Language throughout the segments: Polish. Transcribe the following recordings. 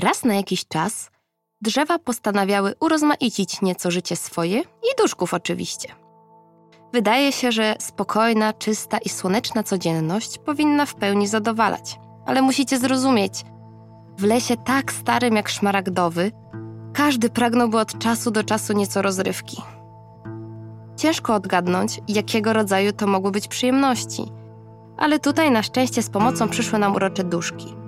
Raz na jakiś czas drzewa postanawiały urozmaicić nieco życie swoje i duszków oczywiście. Wydaje się, że spokojna, czysta i słoneczna codzienność powinna w pełni zadowalać. Ale musicie zrozumieć, w lesie tak starym jak szmaragdowy, każdy pragnąłby od czasu do czasu nieco rozrywki. Ciężko odgadnąć, jakiego rodzaju to mogły być przyjemności, ale tutaj na szczęście z pomocą przyszły nam urocze duszki.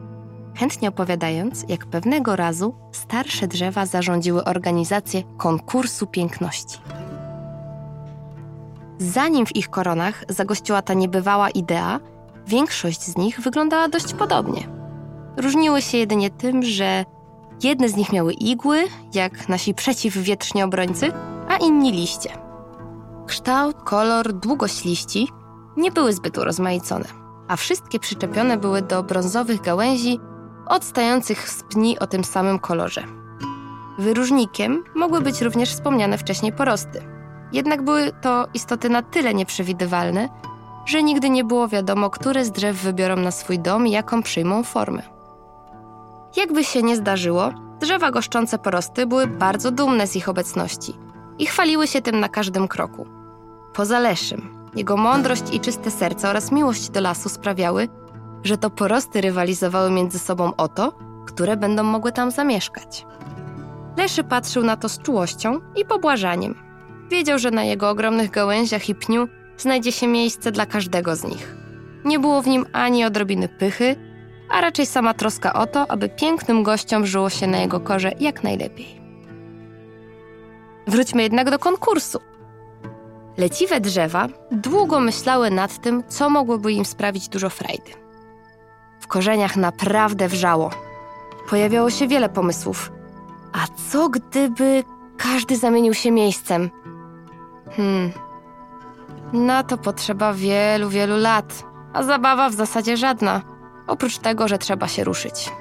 Chętnie opowiadając, jak pewnego razu starsze drzewa zarządziły organizację konkursu piękności. Zanim w ich koronach zagościła ta niebywała idea, większość z nich wyglądała dość podobnie. Różniły się jedynie tym, że jedne z nich miały igły, jak nasi przeciwwietrzni obrońcy, a inni liście. Kształt, kolor, długość liści nie były zbyt urozmaicone, a wszystkie przyczepione były do brązowych gałęzi odstających z pni o tym samym kolorze. Wyróżnikiem mogły być również wspomniane wcześniej porosty. Jednak były to istoty na tyle nieprzewidywalne, że nigdy nie było wiadomo, które z drzew wybiorą na swój dom i jaką przyjmą formę. Jakby się nie zdarzyło, drzewa goszczące porosty były bardzo dumne z ich obecności i chwaliły się tym na każdym kroku. Poza Leszym, jego mądrość i czyste serce oraz miłość do lasu sprawiały, że to porosty rywalizowały między sobą o to, które będą mogły tam zamieszkać. Leszy patrzył na to z czułością i pobłażaniem. Wiedział, że na jego ogromnych gałęziach i pniu znajdzie się miejsce dla każdego z nich. Nie było w nim ani odrobiny pychy, a raczej sama troska o to, aby pięknym gościom żyło się na jego korze jak najlepiej. Wróćmy jednak do konkursu. Leciwe drzewa długo myślały nad tym, co mogłoby im sprawić dużo frajdy. W korzeniach naprawdę wrzało. Pojawiało się wiele pomysłów. A co gdyby każdy zamienił się miejscem? Hmm. Na to potrzeba wielu, wielu lat, a zabawa w zasadzie żadna, oprócz tego, że trzeba się ruszyć.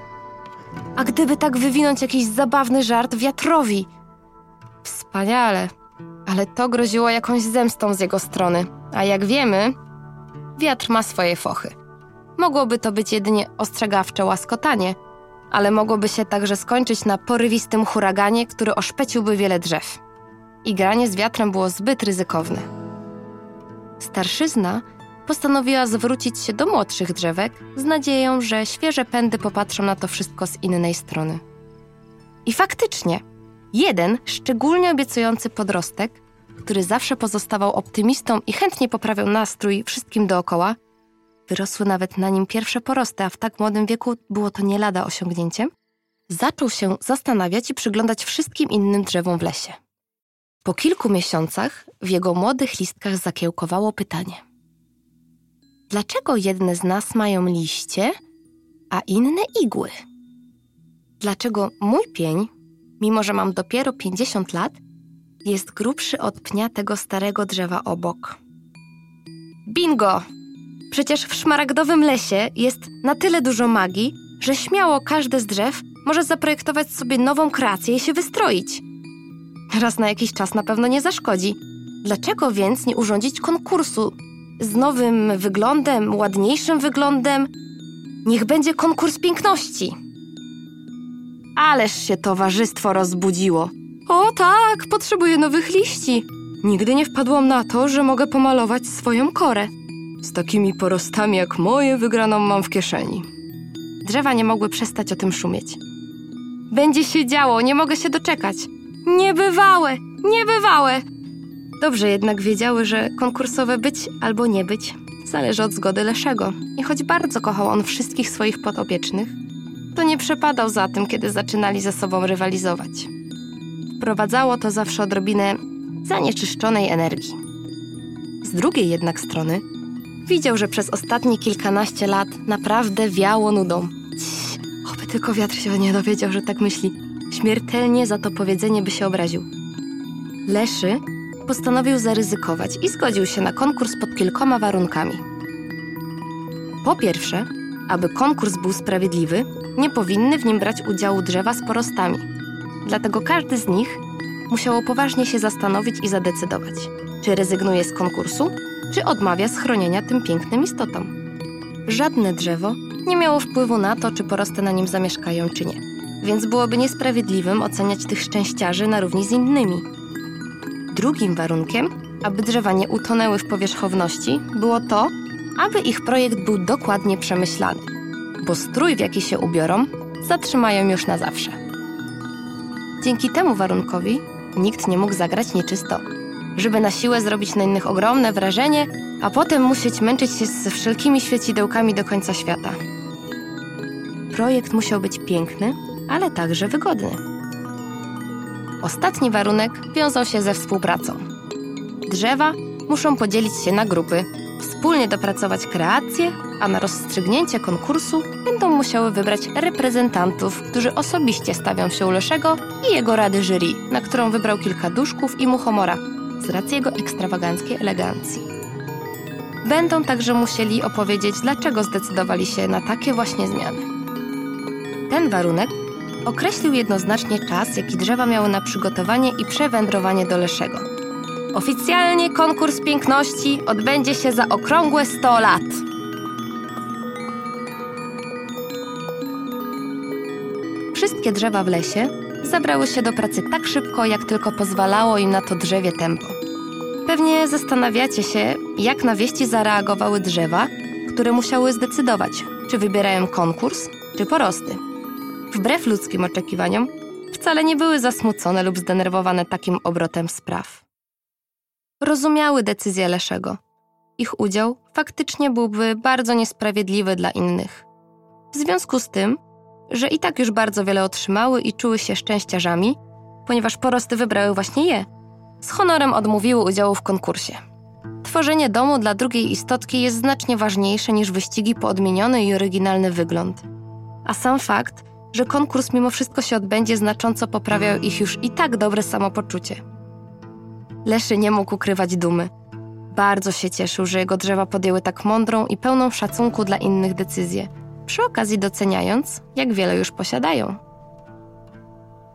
A gdyby tak wywinąć jakiś zabawny żart wiatrowi? Wspaniale, ale to groziło jakąś zemstą z jego strony, a jak wiemy, wiatr ma swoje fochy. Mogłoby to być jedynie ostrzegawcze łaskotanie, ale mogłoby się także skończyć na porywistym huraganie, który oszpeciłby wiele drzew. I granie z wiatrem było zbyt ryzykowne. Starszyzna postanowiła zwrócić się do młodszych drzewek z nadzieją, że świeże pędy popatrzą na to wszystko z innej strony. I faktycznie, jeden szczególnie obiecujący podrostek, który zawsze pozostawał optymistą i chętnie poprawiał nastrój wszystkim dookoła, wyrosły nawet na nim pierwsze porosty, a w tak młodym wieku było to nie lada osiągnięciem, zaczął się zastanawiać i przyglądać wszystkim innym drzewom w lesie. Po kilku miesiącach w jego młodych listkach zakiełkowało pytanie: Dlaczego jedne z nas mają liście, a inne igły? Dlaczego mój pień, mimo że mam dopiero 50 lat, jest grubszy od pnia tego starego drzewa obok? Bingo! Przecież w szmaragdowym lesie jest na tyle dużo magii, że śmiało każde z drzew może zaprojektować sobie nową kreację i się wystroić. Raz na jakiś czas na pewno nie zaszkodzi. Dlaczego więc nie urządzić konkursu z nowym wyglądem, ładniejszym wyglądem? Niech będzie konkurs piękności. Ależ się towarzystwo rozbudziło. O tak, potrzebuję nowych liści. Nigdy nie wpadłam na to, że mogę pomalować swoją korę. Z takimi porostami jak moje wygraną mam w kieszeni. Drzewa nie mogły przestać o tym szumieć. Będzie się działo, nie mogę się doczekać. Niebywałe, niebywałe! Dobrze jednak wiedziały, że konkursowe być albo nie być zależy od zgody Leszego. I choć bardzo kochał on wszystkich swoich podopiecznych, to nie przepadał za tym, kiedy zaczynali ze sobą rywalizować. Wprowadzało to zawsze odrobinę zanieczyszczonej energii. Z drugiej jednak strony widział, że przez ostatnie kilkanaście lat naprawdę wiało nudą. Cii, oby tylko wiatr się nie dowiedział, że tak myśli. Śmiertelnie za to powiedzenie by się obraził. Leszy postanowił zaryzykować i zgodził się na konkurs pod kilkoma warunkami. Po pierwsze, aby konkurs był sprawiedliwy, nie powinny w nim brać udziału drzewa z porostami. Dlatego każdy z nich musiało poważnie się zastanowić i zadecydować, czy rezygnuje z konkursu, czy odmawia schronienia tym pięknym istotom. Żadne drzewo nie miało wpływu na to, czy porosty na nim zamieszkają, czy nie. więc byłoby niesprawiedliwym oceniać tych szczęściarzy na równi z innymi. Drugim warunkiem, aby drzewa nie utonęły w powierzchowności, było to, aby ich projekt był dokładnie przemyślany, bo strój, w jaki się ubiorą, zatrzymają już na zawsze. Dzięki temu warunkowi nikt nie mógł zagrać nieczysto, żeby na siłę zrobić na innych ogromne wrażenie, a potem musieć męczyć się ze wszelkimi świecidełkami do końca świata. Projekt musiał być piękny, ale także wygodny. Ostatni warunek wiązał się ze współpracą. Drzewa muszą podzielić się na grupy, wspólnie dopracować kreacje, a na rozstrzygnięcie konkursu będą musiały wybrać reprezentantów, którzy osobiście stawią się u Leszego i jego rady jury, na którą wybrał kilka duszków i muchomora z racji jego ekstrawaganckiej elegancji. Będą także musieli opowiedzieć, dlaczego zdecydowali się na takie właśnie zmiany. Ten warunek określił jednoznacznie czas, jaki drzewa miały na przygotowanie i przewędrowanie do Leszego. Oficjalnie konkurs piękności odbędzie się za okrągłe 100 lat. Wszystkie drzewa w lesie zabrały się do pracy tak szybko, jak tylko pozwalało im na to drzewie tempo. Pewnie zastanawiacie się, jak na wieści zareagowały drzewa, które musiały zdecydować, czy wybierają konkurs, czy porosty. Wbrew ludzkim oczekiwaniom, wcale nie były zasmucone lub zdenerwowane takim obrotem spraw. Rozumiały decyzję Leszego. Ich udział faktycznie byłby bardzo niesprawiedliwy dla innych. W związku z tym, że i tak już bardzo wiele otrzymały i czuły się szczęściarzami, ponieważ porosty wybrały właśnie je, z honorem odmówiły udziału w konkursie. Tworzenie domu dla drugiej istotki jest znacznie ważniejsze niż wyścigi po odmieniony i oryginalny wygląd. A sam fakt, że konkurs mimo wszystko się odbędzie, znacząco poprawiał ich już i tak dobre samopoczucie. Leszy nie mógł ukrywać dumy. Bardzo się cieszył, że jego drzewa podjęły tak mądrą i pełną szacunku dla innych decyzję, przy okazji doceniając, jak wiele już posiadają.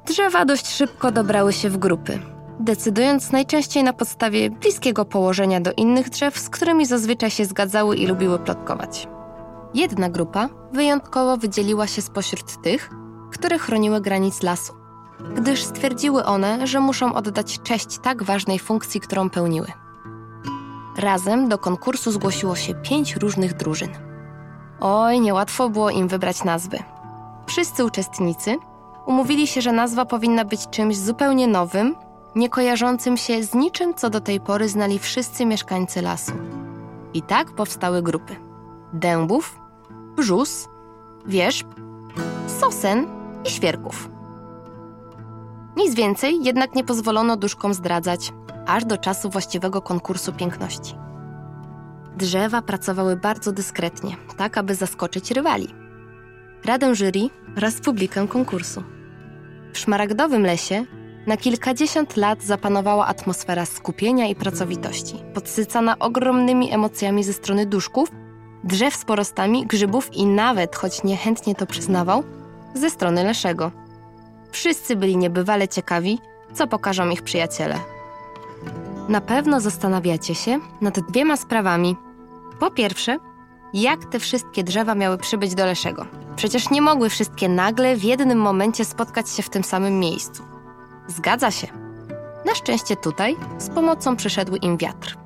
Drzewa dość szybko dobrały się w grupy, decydując najczęściej na podstawie bliskiego położenia do innych drzew, z którymi zazwyczaj się zgadzały i lubiły plotkować. Jedna grupa wyjątkowo wydzieliła się spośród tych, które chroniły granic lasu, gdyż stwierdziły one, że muszą oddać cześć tak ważnej funkcji, którą pełniły. Razem do konkursu zgłosiło się pięć różnych drużyn. Oj, niełatwo było im wybrać nazwy. Wszyscy uczestnicy umówili się, że nazwa powinna być czymś zupełnie nowym, nie kojarzącym się z niczym, co do tej pory znali wszyscy mieszkańcy lasu. I tak powstały grupy: dębów, brzus, wierzb, sosen i świerków. Nic więcej jednak nie pozwolono duszkom zdradzać, aż do czasu właściwego konkursu piękności. Drzewa pracowały bardzo dyskretnie, tak aby zaskoczyć rywali. Radę jury oraz publikę konkursu. W szmaragdowym lesie na kilkadziesiąt lat zapanowała atmosfera skupienia i pracowitości, podsycana ogromnymi emocjami ze strony duszków, drzew z porostami, grzybów i nawet, choć niechętnie to przyznawał, ze strony Leszego. Wszyscy byli niebywale ciekawi, co pokażą ich przyjaciele. Na pewno zastanawiacie się nad dwiema sprawami. Po pierwsze, jak te wszystkie drzewa miały przybyć do Leszego? Przecież nie mogły wszystkie nagle w jednym momencie spotkać się w tym samym miejscu. Zgadza się. Na szczęście tutaj z pomocą przyszedł im wiatr.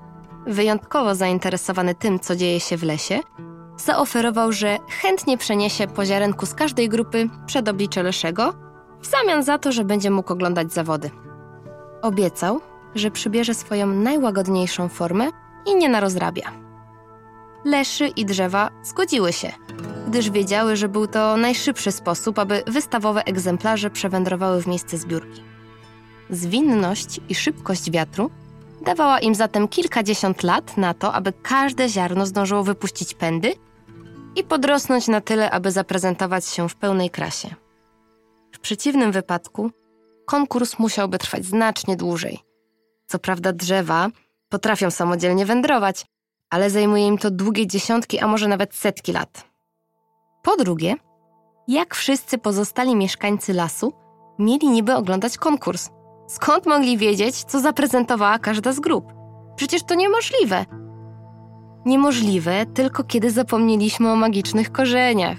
Wyjątkowo zainteresowany tym, co dzieje się w lesie, zaoferował, że chętnie przeniesie po ziarenku z każdej grupy przed oblicze Leszego, w zamian za to, że będzie mógł oglądać zawody. Obiecał, że przybierze swoją najłagodniejszą formę i nie narozrabia. Leszy i drzewa zgodziły się, gdyż wiedziały, że był to najszybszy sposób, aby wystawowe egzemplarze przewędrowały w miejsce zbiórki. Zwinność i szybkość wiatru dawała im zatem kilkadziesiąt lat na to, aby każde ziarno zdążyło wypuścić pędy i podrosnąć na tyle, aby zaprezentować się w pełnej krasie. W przeciwnym wypadku konkurs musiałby trwać znacznie dłużej. Co prawda drzewa potrafią samodzielnie wędrować, ale zajmuje im to długie dziesiątki, a może nawet setki lat. Po drugie, jak wszyscy pozostali mieszkańcy lasu mieli niby oglądać konkurs? Skąd mogli wiedzieć, co zaprezentowała każda z grup? Przecież to niemożliwe. Niemożliwe tylko kiedy zapomnieliśmy o magicznych korzeniach.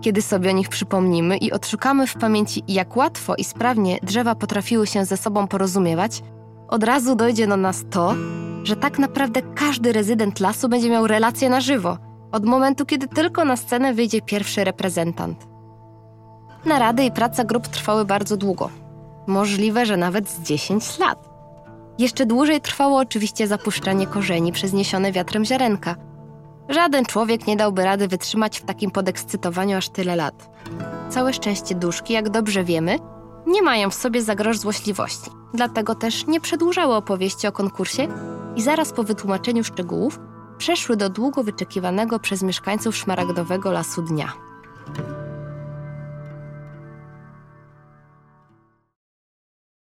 Kiedy sobie o nich przypomnimy i odszukamy w pamięci, jak łatwo i sprawnie drzewa potrafiły się ze sobą porozumiewać, od razu dojdzie do nas to, że tak naprawdę każdy rezydent lasu będzie miał relację na żywo, od momentu, kiedy tylko na scenę wyjdzie pierwszy reprezentant. Narady i praca grup trwały bardzo długo. Możliwe, że nawet z 10 lat. Jeszcze dłużej trwało oczywiście zapuszczanie korzeni przez niesione wiatrem ziarenka. Żaden człowiek nie dałby rady wytrzymać w takim podekscytowaniu aż tyle lat. Całe szczęście duszki, jak dobrze wiemy, nie mają w sobie za grosz złośliwości. Dlatego też nie przedłużały opowieści o konkursie i zaraz po wytłumaczeniu szczegółów przeszły do długo wyczekiwanego przez mieszkańców szmaragdowego lasu dnia.